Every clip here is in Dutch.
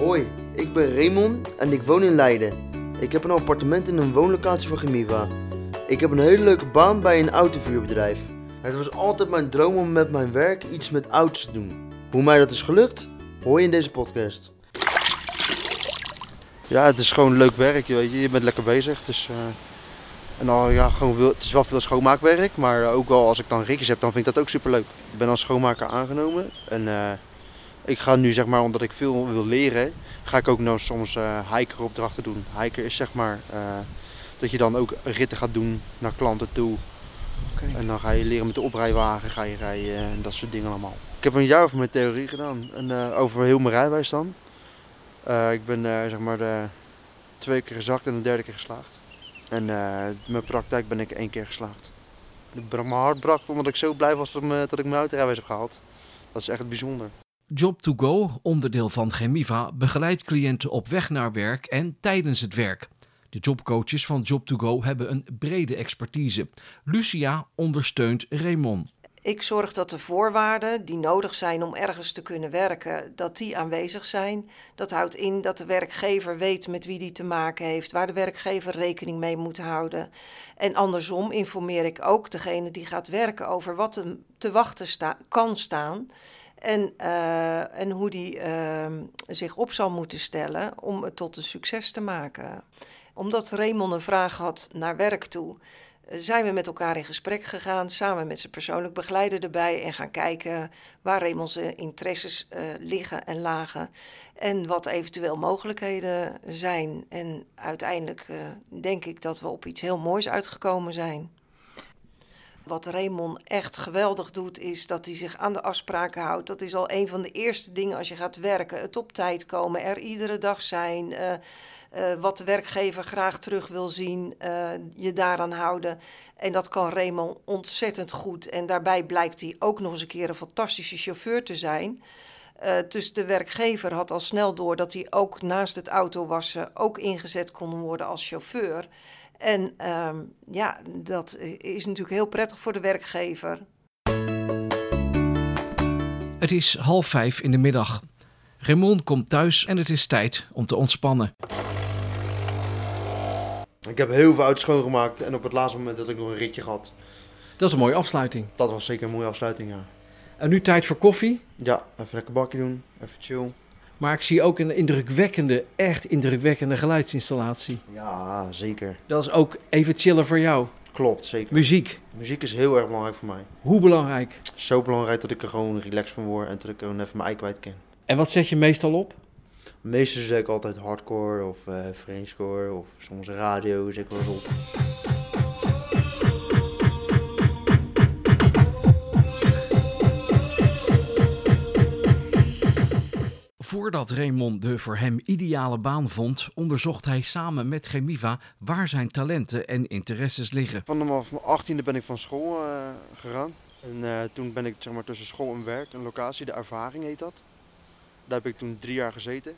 Hoi, ik ben Raymond en ik woon in Leiden. Ik heb een appartement in een woonlocatie van Gemiva. Ik heb een hele leuke baan bij een autovuurbedrijf. Het was altijd mijn droom om met mijn werk iets met auto's te doen. Hoe mij dat is gelukt, hoor je in deze podcast. Ja, het is gewoon leuk werk, je weet je. Bent lekker bezig. Eh, en dan, ja, gewoon, het is wel veel schoonmaakwerk, maar ook wel als ik dan ritjes heb, dan vind ik dat ook super leuk. Ik ben als schoonmaker aangenomen en eh, ik ga nu zeg maar, omdat ik veel wil leren, ga ik ook nou soms eh hikeropdrachten doen. Hiker is zeg maar eh, dat je dan ook ritten gaat doen naar klanten toe. En dan ga je leren met de oprijwagen, ga je rijden en dat soort dingen allemaal. Ik heb een jaar over mijn theorie gedaan en eh, over heel mijn rijbewijs dan. Ik ben zeg maar de twee keer gezakt en de derde keer geslaagd. En mijn praktijk ben ik één keer geslaagd. Mijn hart brak omdat ik zo blij was dat, dat ik mijn autorijbewijs heb gehaald. Dat is echt bijzonder. Job2Go, onderdeel van Gemiva, begeleidt cliënten op weg naar werk en tijdens het werk. De jobcoaches van Job2Go hebben een brede expertise. Lucia ondersteunt Raymond. Ik zorg dat de voorwaarden die nodig zijn om ergens te kunnen werken, dat die aanwezig zijn. Dat houdt in dat de werkgever weet met wie die te maken heeft, waar de werkgever rekening mee moet houden. En andersom informeer ik ook degene die gaat werken over wat hem te wachten kan staan. En, eh, en hoe die eh, zich op zal moeten stellen om het tot een succes te maken. Omdat Raymond een vraag had naar werk toe, zijn we met elkaar in gesprek gegaan, samen met zijn persoonlijk begeleider erbij en gaan kijken waar Raymond zijn interesses eh, liggen en lagen en wat eventueel mogelijkheden zijn. En uiteindelijk eh, denk ik dat we op iets heel moois uitgekomen zijn. Wat Raymond echt geweldig doet, is dat hij zich aan de afspraken houdt. Dat is al een van de eerste dingen als je gaat werken. Het op tijd komen, er iedere dag zijn. eh, eh, wat de werkgever graag terug wil zien, eh, je daaraan houden. En dat kan Raymond ontzettend goed. En daarbij blijkt hij ook nog eens een keer een fantastische chauffeur te zijn. Eh, dus de werkgever had al snel door dat hij ook naast het autowassen ook ingezet kon worden als chauffeur. En ehm, ja, dat is natuurlijk heel prettig voor de werkgever. Het is half vijf in de middag. Raymond komt thuis en het is tijd om te ontspannen. Ik heb heel veel auto's schoongemaakt en op het laatste moment had ik nog een ritje gehad. Dat is een mooie afsluiting. Dat was zeker een mooie afsluiting, ja. En nu tijd voor koffie. Ja, even lekker bakje doen, even chill. Maar ik zie ook een indrukwekkende, echt indrukwekkende geluidsinstallatie. Ja, zeker. Dat is ook even chillen voor jou. Klopt, zeker. Muziek, Muziek is heel erg belangrijk voor mij. hoe belangrijk? Zo belangrijk dat ik er gewoon relaxed van word en dat ik gewoon even mijn ei kwijt kan. En wat zet je meestal op? Meestal zeg ik altijd hardcore of eh Frenchcore of soms radio zet ik wel eens op. Voordat Raymond de voor hem ideale baan vond, onderzocht hij samen met Gemiva waar zijn talenten en interesses liggen. Vanaf mijn achttiende ben ik van school eh, gegaan. En eh, toen ben ik zeg maar, tussen school en werk, een locatie, de ervaring heet dat. Daar heb ik toen drie jaar gezeten.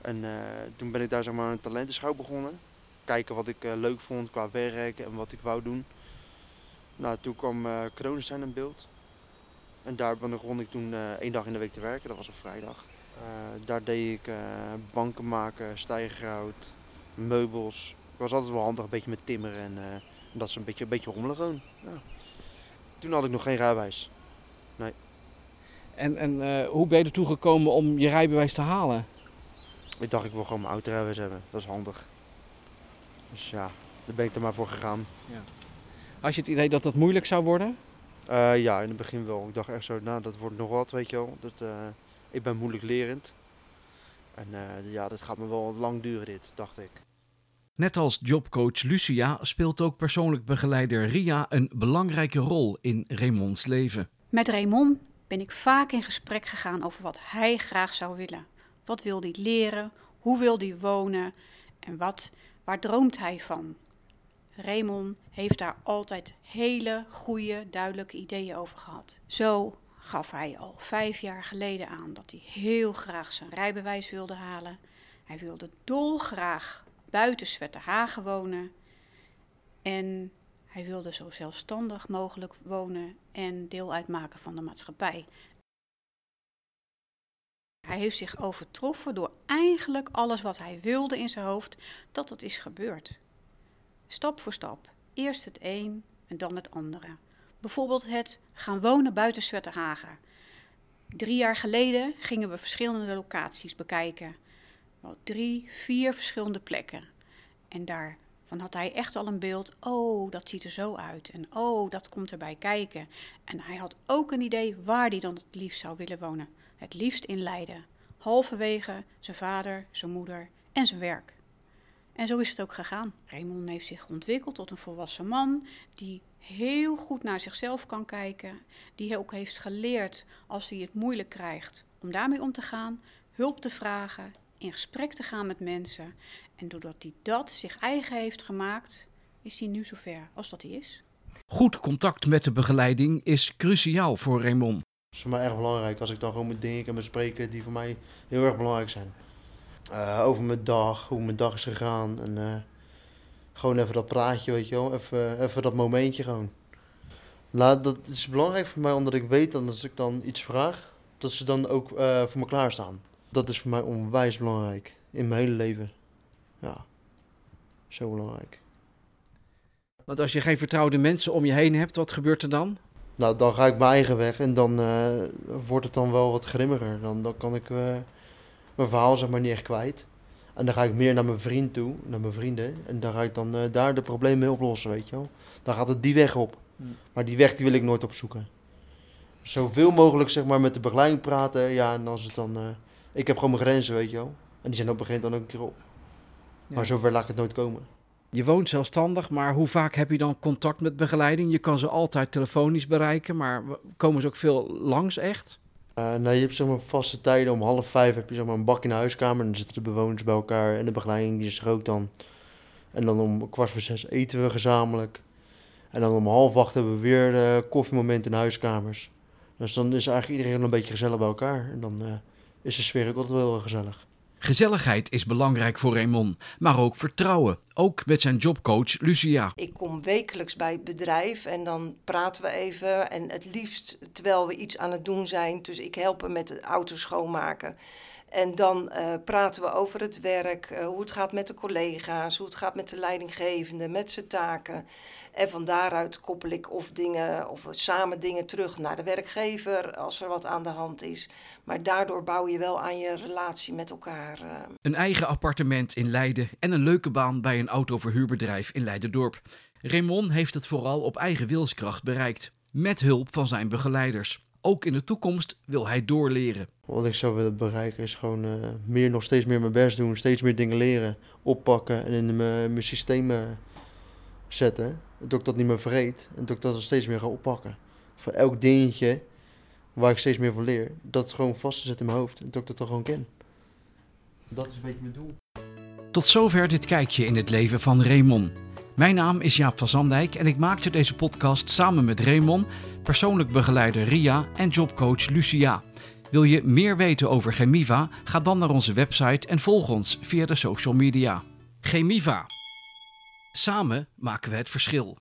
En eh, toen ben ik daar zeg maar, een talentenschouw begonnen. Kijken wat ik leuk vond qua werk en wat ik wou doen. Nou, toen kwam eh Kronenstein in beeld. En daar begon ik toen één dag in de week te werken, dat was op vrijdag. Eh, daar deed ik eh, banken maken, stijgerhout, meubels. Ik was altijd wel handig, een beetje met timmeren en eh, dat is een beetje, een beetje rommelig gewoon. Ja. Toen had ik nog geen rijbewijs. En, en eh, hoe ben je ertoe gekomen om je rijbewijs te halen? Ik dacht, ik wil gewoon mijn autorijbewijs hebben. Dat is handig. Dus ja, daar ben ik er maar voor gegaan. Had je het idee dat dat moeilijk zou worden? Ja, in het begin wel. Ik dacht echt zo, nou, dat wordt nog wat, weet je wel. Dat, ik ben moeilijk lerend. En eh, ja, dat gaat me wel lang duren dit, dacht ik. Net als jobcoach Lucia speelt ook persoonlijk begeleider Ria een belangrijke rol in Raymonds leven. Met Raymond ben ik vaak in gesprek gegaan over wat hij graag zou willen. Wat wil hij leren? Hoe wil hij wonen? En wat, waar droomt hij van? Raymond heeft daar altijd hele goede, duidelijke ideeën over gehad. Zo gaf hij al vijf jaar geleden aan dat hij heel graag zijn rijbewijs wilde halen. Hij wilde dolgraag buiten Zwetterhagen wonen. En hij wilde zo zelfstandig mogelijk wonen en deel uitmaken van de maatschappij. Hij heeft zich overtroffen door eigenlijk alles wat hij wilde in zijn hoofd, dat dat is gebeurd. Stap voor stap. Eerst het een en dan het andere. Bijvoorbeeld het gaan wonen buiten Zwetterhagen. Drie jaar geleden gingen we verschillende locaties bekijken. Wel drie, vier verschillende plekken. En daarvan had hij echt al een beeld. Oh, dat ziet er zo uit. En oh, dat komt erbij kijken. En hij had ook een idee waar hij dan het liefst zou willen wonen. Het liefst in Leiden. Halverwege zijn vader, zijn moeder en zijn werk. En zo is het ook gegaan. Raymond heeft zich ontwikkeld tot een volwassen man die heel goed naar zichzelf kan kijken, die ook heeft geleerd als hij het moeilijk krijgt om daarmee om te gaan, hulp te vragen, in gesprek te gaan met mensen. En doordat hij dat zich eigen heeft gemaakt, is hij nu zover als dat hij is. Goed contact met de begeleiding is cruciaal voor Raymond. Dat is voor mij erg belangrijk als ik dan gewoon met dingen kan bespreken die voor mij heel erg belangrijk zijn. Uh, over mijn dag, hoe mijn dag is gegaan en uh, gewoon even dat praatje, weet je wel, even, even dat momentje gewoon. Nou, dat is belangrijk voor mij omdat ik weet dat als ik dan iets vraag, dat ze dan ook uh, voor me klaarstaan. Dat is voor mij onwijs belangrijk in mijn hele leven. Ja, zo belangrijk. Want als je geen vertrouwde mensen om je heen hebt, wat gebeurt er dan? Nou, dan ga ik mijn eigen weg en dan uh, wordt het dan wel wat grimmiger. Dan, dan kan ik uh, mijn verhaal zeg maar niet echt kwijt. En dan ga ik meer naar mijn vriend toe, naar mijn vrienden. En dan ga ik dan uh, daar de problemen mee oplossen, weet je wel. Dan gaat het die weg op. Hmm. Maar die weg die wil ik nooit opzoeken. Zoveel mogelijk zeg maar met de begeleiding praten. Ja, en als het dan... ik heb gewoon mijn grenzen, weet je wel. En die zijn op een gegeven moment dan ook een keer op. Ja. Maar zover laat ik het nooit komen. Je woont zelfstandig, maar hoe vaak heb je dan contact met begeleiding? Je kan ze altijd telefonisch bereiken, maar komen ze ook veel langs echt? Uh, nee, je hebt zeg maar vaste tijden. Om half vijf heb je zeg maar een bak in de huiskamer. En dan zitten de bewoners bij elkaar en de begeleiding die is er ook dan. En dan om kwart voor zes eten we gezamenlijk. En dan om half acht hebben we weer uh, koffiemoment in de huiskamers. Dus dan is eigenlijk iedereen een beetje gezellig bij elkaar. En dan uh, is de sfeer ook altijd wel gezellig. Gezelligheid is belangrijk voor Raymond, maar ook vertrouwen. Ook met zijn jobcoach Lucia. Ik kom wekelijks bij het bedrijf en dan praten we even. En het liefst terwijl we iets aan het doen zijn. Dus ik help hem met het auto schoonmaken. En dan uh, praten we over het werk, uh, hoe het gaat met de collega's, hoe het gaat met de leidinggevende, met zijn taken. En van daaruit koppel ik of dingen, of samen dingen terug naar de werkgever als er wat aan de hand is. Maar daardoor bouw je wel aan je relatie met elkaar. Uh. Een eigen appartement in Leiden en een leuke baan bij een autoverhuurbedrijf in Leiderdorp. Raymond heeft het vooral op eigen wilskracht bereikt, met hulp van zijn begeleiders. Ook in de toekomst wil hij doorleren. Wat ik zou willen bereiken is gewoon uh, meer, nog steeds meer mijn best doen, steeds meer dingen leren, oppakken en in mijn, systeem uh, zetten. Dat ik dat niet meer vergeet en dat ik dat steeds meer ga oppakken. Voor elk dingetje waar ik steeds meer van leer, dat gewoon vast te zetten in mijn hoofd en dat ik dat dan gewoon ken. Dat is een beetje mijn doel. Tot zover dit kijkje in het leven van Raymond. Mijn naam is Jaap van Zandijk en ik maakte deze podcast samen met Raymond, persoonlijk begeleider Ria en jobcoach Lucia. Wil je meer weten over Gemiva? Ga dan naar onze website en volg ons via de social media. Gemiva. Samen maken we het verschil.